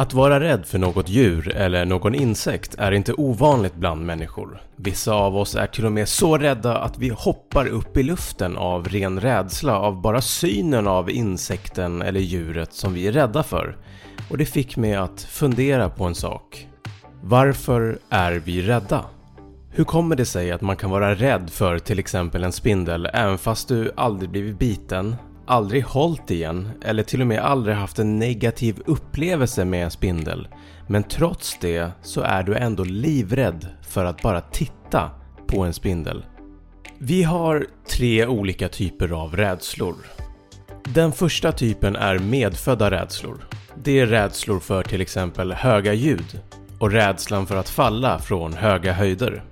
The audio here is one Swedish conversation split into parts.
Att vara rädd för något djur eller någon insekt är inte ovanligt bland människor. Vissa av oss är till och med så rädda att vi hoppar upp i luften av ren rädsla av bara synen av insekten eller djuret som vi är rädda för. Och det fick mig att fundera på en sak. Varför är vi rädda? Hur kommer det sig att man kan vara rädd för till exempel en spindel även fast du aldrig blivit biten, aldrig hållit i en eller till och med aldrig haft en negativ upplevelse med en spindel. Men trots det så är du ändå livrädd för att bara titta på en spindel. Vi har tre olika typer av rädslor. Den första typen är medfödda rädslor. Det är rädslor för till exempel höga ljud och rädslan för att falla från höga höjder.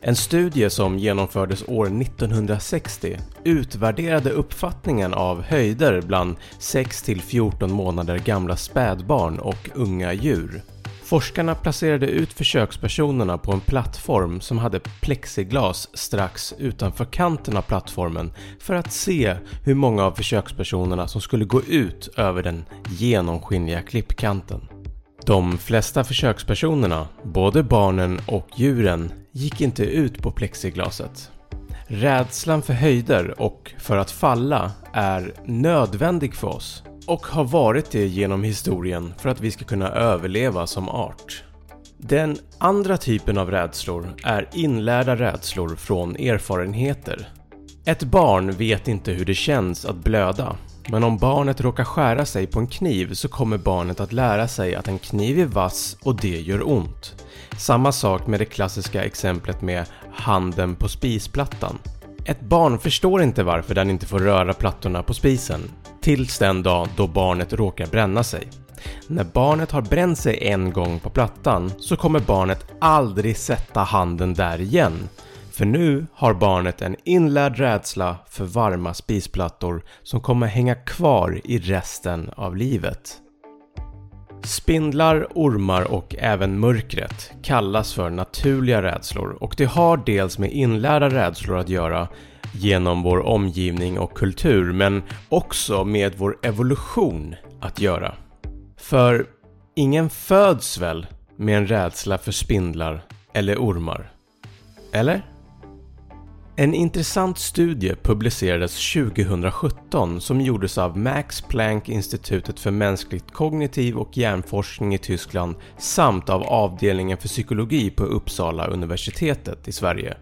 En studie som genomfördes år 1960 utvärderade uppfattningen av höjder bland 6-14 månader gamla spädbarn och unga djur. Forskarna placerade ut försökspersonerna på en plattform som hade plexiglas strax utanför kanten av plattformen för att se hur många av försökspersonerna som skulle gå ut över den genomskinliga klippkanten. De flesta försökspersonerna, både barnen och djuren, gick inte ut på plexiglaset. Rädslan för höjder och för att falla är nödvändig för oss och har varit det genom historien för att vi ska kunna överleva som art. Den andra typen av rädslor är inlärda rädslor från erfarenheter. Ett barn vet inte hur det känns att blöda men om barnet råkar skära sig på en kniv så kommer barnet att lära sig att en kniv är vass och det gör ont. Samma sak med det klassiska exemplet med handen på spisplattan. Ett barn förstår inte varför den inte får röra plattorna på spisen tills den dag då barnet råkar bränna sig. När barnet har bränt sig en gång på plattan så kommer barnet aldrig sätta handen där igen för nu har barnet en inlärd rädsla för varma spisplattor som kommer hänga kvar i resten av livet. Spindlar, ormar och även mörkret kallas för naturliga rädslor och det har dels med inlärda rädslor att göra genom vår omgivning och kultur men också med vår evolution att göra. För ingen föds väl med en rädsla för spindlar eller ormar? Eller? En intressant studie publicerades 2017 som gjordes av Max Planck-institutet för mänskligt kognitiv och hjärnforskning i Tyskland samt av avdelningen för psykologi på Uppsala universitetet i Sverige.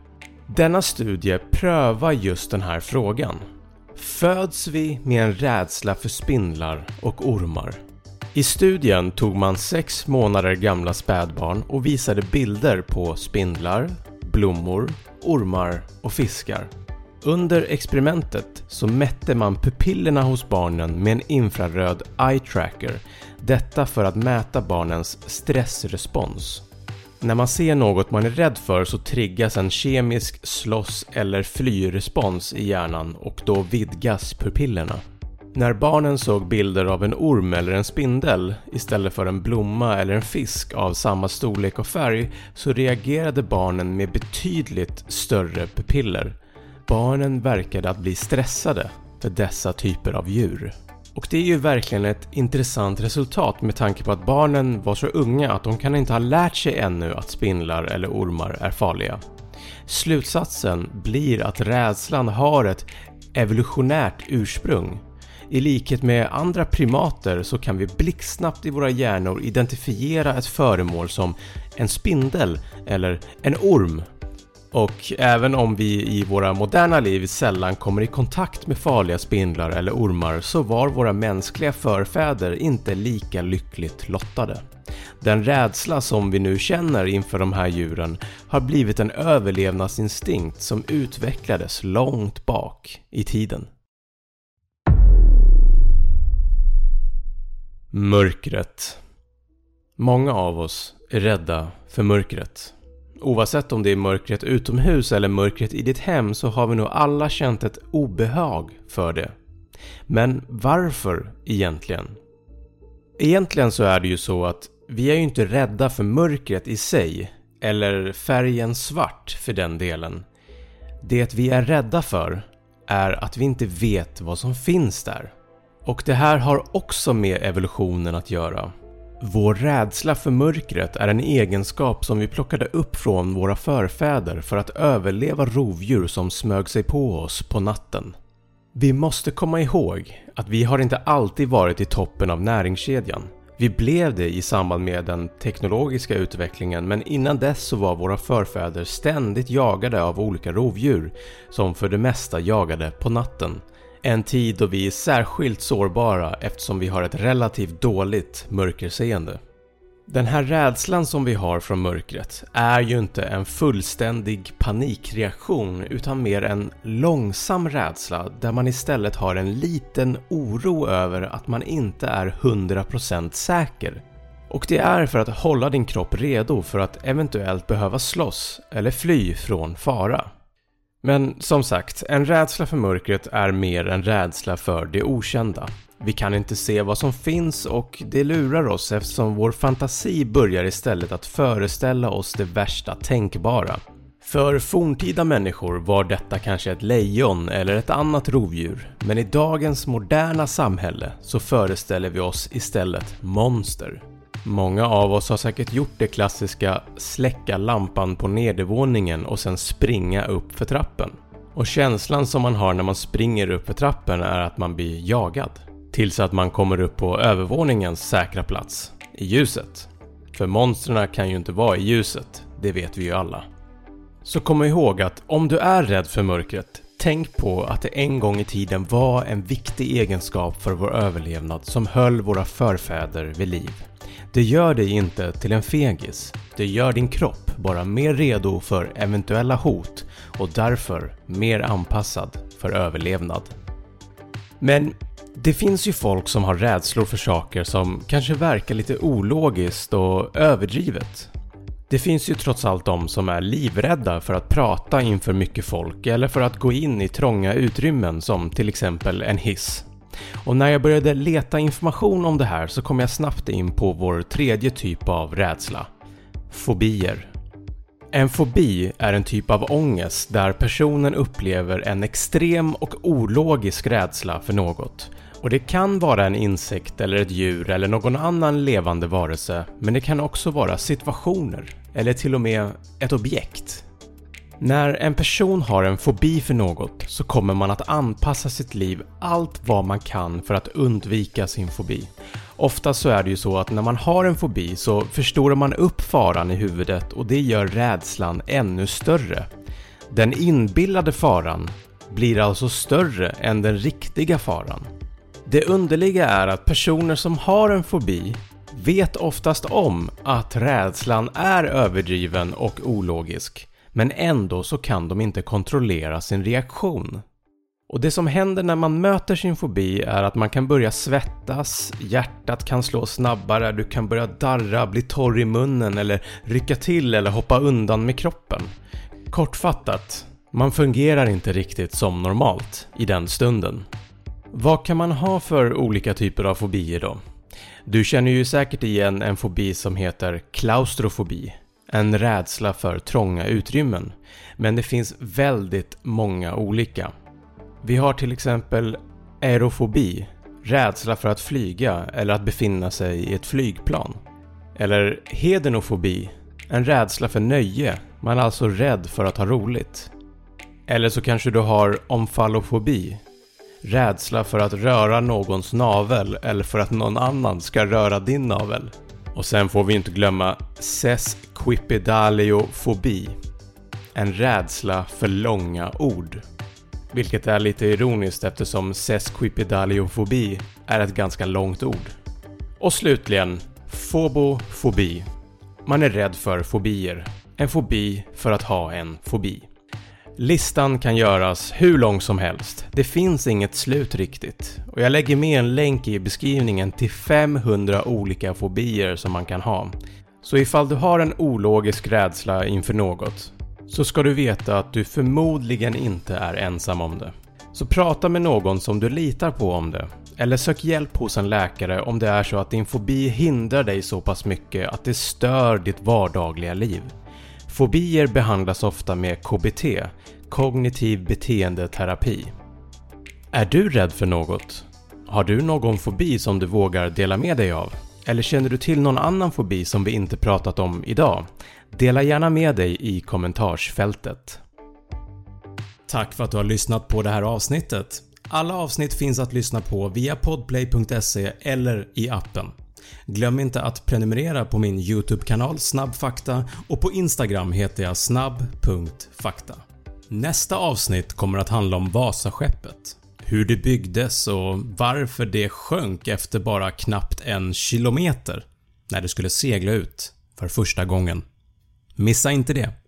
Denna studie prövar just den här frågan. Föds vi med en rädsla för spindlar och ormar? I studien tog man sex månader gamla spädbarn och visade bilder på spindlar, blommor, ormar och fiskar. Under experimentet så mätte man pupillerna hos barnen med en infraröd eye tracker. Detta för att mäta barnens stressrespons. När man ser något man är rädd för så triggas en kemisk slåss eller flyrespons i hjärnan och då vidgas pupillerna. När barnen såg bilder av en orm eller en spindel istället för en blomma eller en fisk av samma storlek och färg så reagerade barnen med betydligt större pupiller. Barnen verkade att bli stressade för dessa typer av djur. Och det är ju verkligen ett intressant resultat med tanke på att barnen var så unga att de kan inte ha lärt sig ännu att spindlar eller ormar är farliga. Slutsatsen blir att rädslan har ett evolutionärt ursprung i likhet med andra primater så kan vi blixtsnabbt i våra hjärnor identifiera ett föremål som en spindel eller en orm. Och även om vi i våra moderna liv sällan kommer i kontakt med farliga spindlar eller ormar så var våra mänskliga förfäder inte lika lyckligt lottade. Den rädsla som vi nu känner inför de här djuren har blivit en överlevnadsinstinkt som utvecklades långt bak i tiden. Mörkret Många av oss är rädda för mörkret. Oavsett om det är mörkret utomhus eller mörkret i ditt hem så har vi nog alla känt ett obehag för det. Men varför egentligen? Egentligen så är det ju så att vi är ju inte rädda för mörkret i sig, eller färgen svart för den delen. Det vi är rädda för är att vi inte vet vad som finns där. Och det här har också med evolutionen att göra. Vår rädsla för mörkret är en egenskap som vi plockade upp från våra förfäder för att överleva rovdjur som smög sig på oss på natten. Vi måste komma ihåg att vi har inte alltid varit i toppen av näringskedjan. Vi blev det i samband med den teknologiska utvecklingen men innan dess så var våra förfäder ständigt jagade av olika rovdjur som för det mesta jagade på natten. En tid då vi är särskilt sårbara eftersom vi har ett relativt dåligt mörkerseende. Den här rädslan som vi har från mörkret är ju inte en fullständig panikreaktion utan mer en långsam rädsla där man istället har en liten oro över att man inte är 100% säker. Och det är för att hålla din kropp redo för att eventuellt behöva slåss eller fly från fara. Men som sagt, en rädsla för mörkret är mer en rädsla för det okända. Vi kan inte se vad som finns och det lurar oss eftersom vår fantasi börjar istället att föreställa oss det värsta tänkbara. För forntida människor var detta kanske ett lejon eller ett annat rovdjur, men i dagens moderna samhälle så föreställer vi oss istället monster. Många av oss har säkert gjort det klassiska släcka lampan på nedervåningen och sen springa upp för trappen. Och känslan som man har när man springer upp för trappen är att man blir jagad. Tills att man kommer upp på övervåningens säkra plats, i ljuset. För monstren kan ju inte vara i ljuset, det vet vi ju alla. Så kom ihåg att om du är rädd för mörkret, tänk på att det en gång i tiden var en viktig egenskap för vår överlevnad som höll våra förfäder vid liv. Det gör dig inte till en fegis. Det gör din kropp bara mer redo för eventuella hot och därför mer anpassad för överlevnad. Men det finns ju folk som har rädslor för saker som kanske verkar lite ologiskt och överdrivet. Det finns ju trots allt de som är livrädda för att prata inför mycket folk eller för att gå in i trånga utrymmen som till exempel en hiss. Och när jag började leta information om det här så kom jag snabbt in på vår tredje typ av rädsla. Fobier. En fobi är en typ av ångest där personen upplever en extrem och ologisk rädsla för något. Och det kan vara en insekt eller ett djur eller någon annan levande varelse men det kan också vara situationer eller till och med ett objekt. När en person har en fobi för något så kommer man att anpassa sitt liv allt vad man kan för att undvika sin fobi. Ofta så är det ju så att när man har en fobi så förstorar man upp faran i huvudet och det gör rädslan ännu större. Den inbillade faran blir alltså större än den riktiga faran. Det underliga är att personer som har en fobi vet oftast om att rädslan är överdriven och ologisk men ändå så kan de inte kontrollera sin reaktion. Och det som händer när man möter sin fobi är att man kan börja svettas, hjärtat kan slå snabbare, du kan börja darra, bli torr i munnen eller rycka till eller hoppa undan med kroppen. Kortfattat, man fungerar inte riktigt som normalt i den stunden. Vad kan man ha för olika typer av fobier då? Du känner ju säkert igen en fobi som heter klaustrofobi en rädsla för trånga utrymmen. Men det finns väldigt många olika. Vi har till exempel aerofobi, rädsla för att flyga eller att befinna sig i ett flygplan. Eller hedenofobi, en rädsla för nöje, man är alltså rädd för att ha roligt. Eller så kanske du har omfallofobi, rädsla för att röra någons navel eller för att någon annan ska röra din navel. Och sen får vi inte glömma sesquipedaliofobi. En rädsla för långa ord. Vilket är lite ironiskt eftersom sesquipedaliofobi är ett ganska långt ord. Och slutligen, fobofobi. Man är rädd för fobier. En fobi för att ha en fobi. Listan kan göras hur lång som helst. Det finns inget slut riktigt. Och jag lägger med en länk i beskrivningen till 500 olika fobier som man kan ha. Så ifall du har en ologisk rädsla inför något så ska du veta att du förmodligen inte är ensam om det. Så prata med någon som du litar på om det. Eller sök hjälp hos en läkare om det är så att din fobi hindrar dig så pass mycket att det stör ditt vardagliga liv. Fobier behandlas ofta med KBT, kognitiv beteendeterapi. Är du rädd för något? Har du någon fobi som du vågar dela med dig av? Eller känner du till någon annan fobi som vi inte pratat om idag? Dela gärna med dig i kommentarsfältet. Tack för att du har lyssnat på det här avsnittet. Alla avsnitt finns att lyssna på via podplay.se eller i appen. Glöm inte att prenumerera på min YouTube-kanal Snabbfakta och på Instagram heter jag snabb.fakta. Nästa avsnitt kommer att handla om Vasaskeppet. Hur det byggdes och varför det sjönk efter bara knappt en kilometer när det skulle segla ut för första gången. Missa inte det!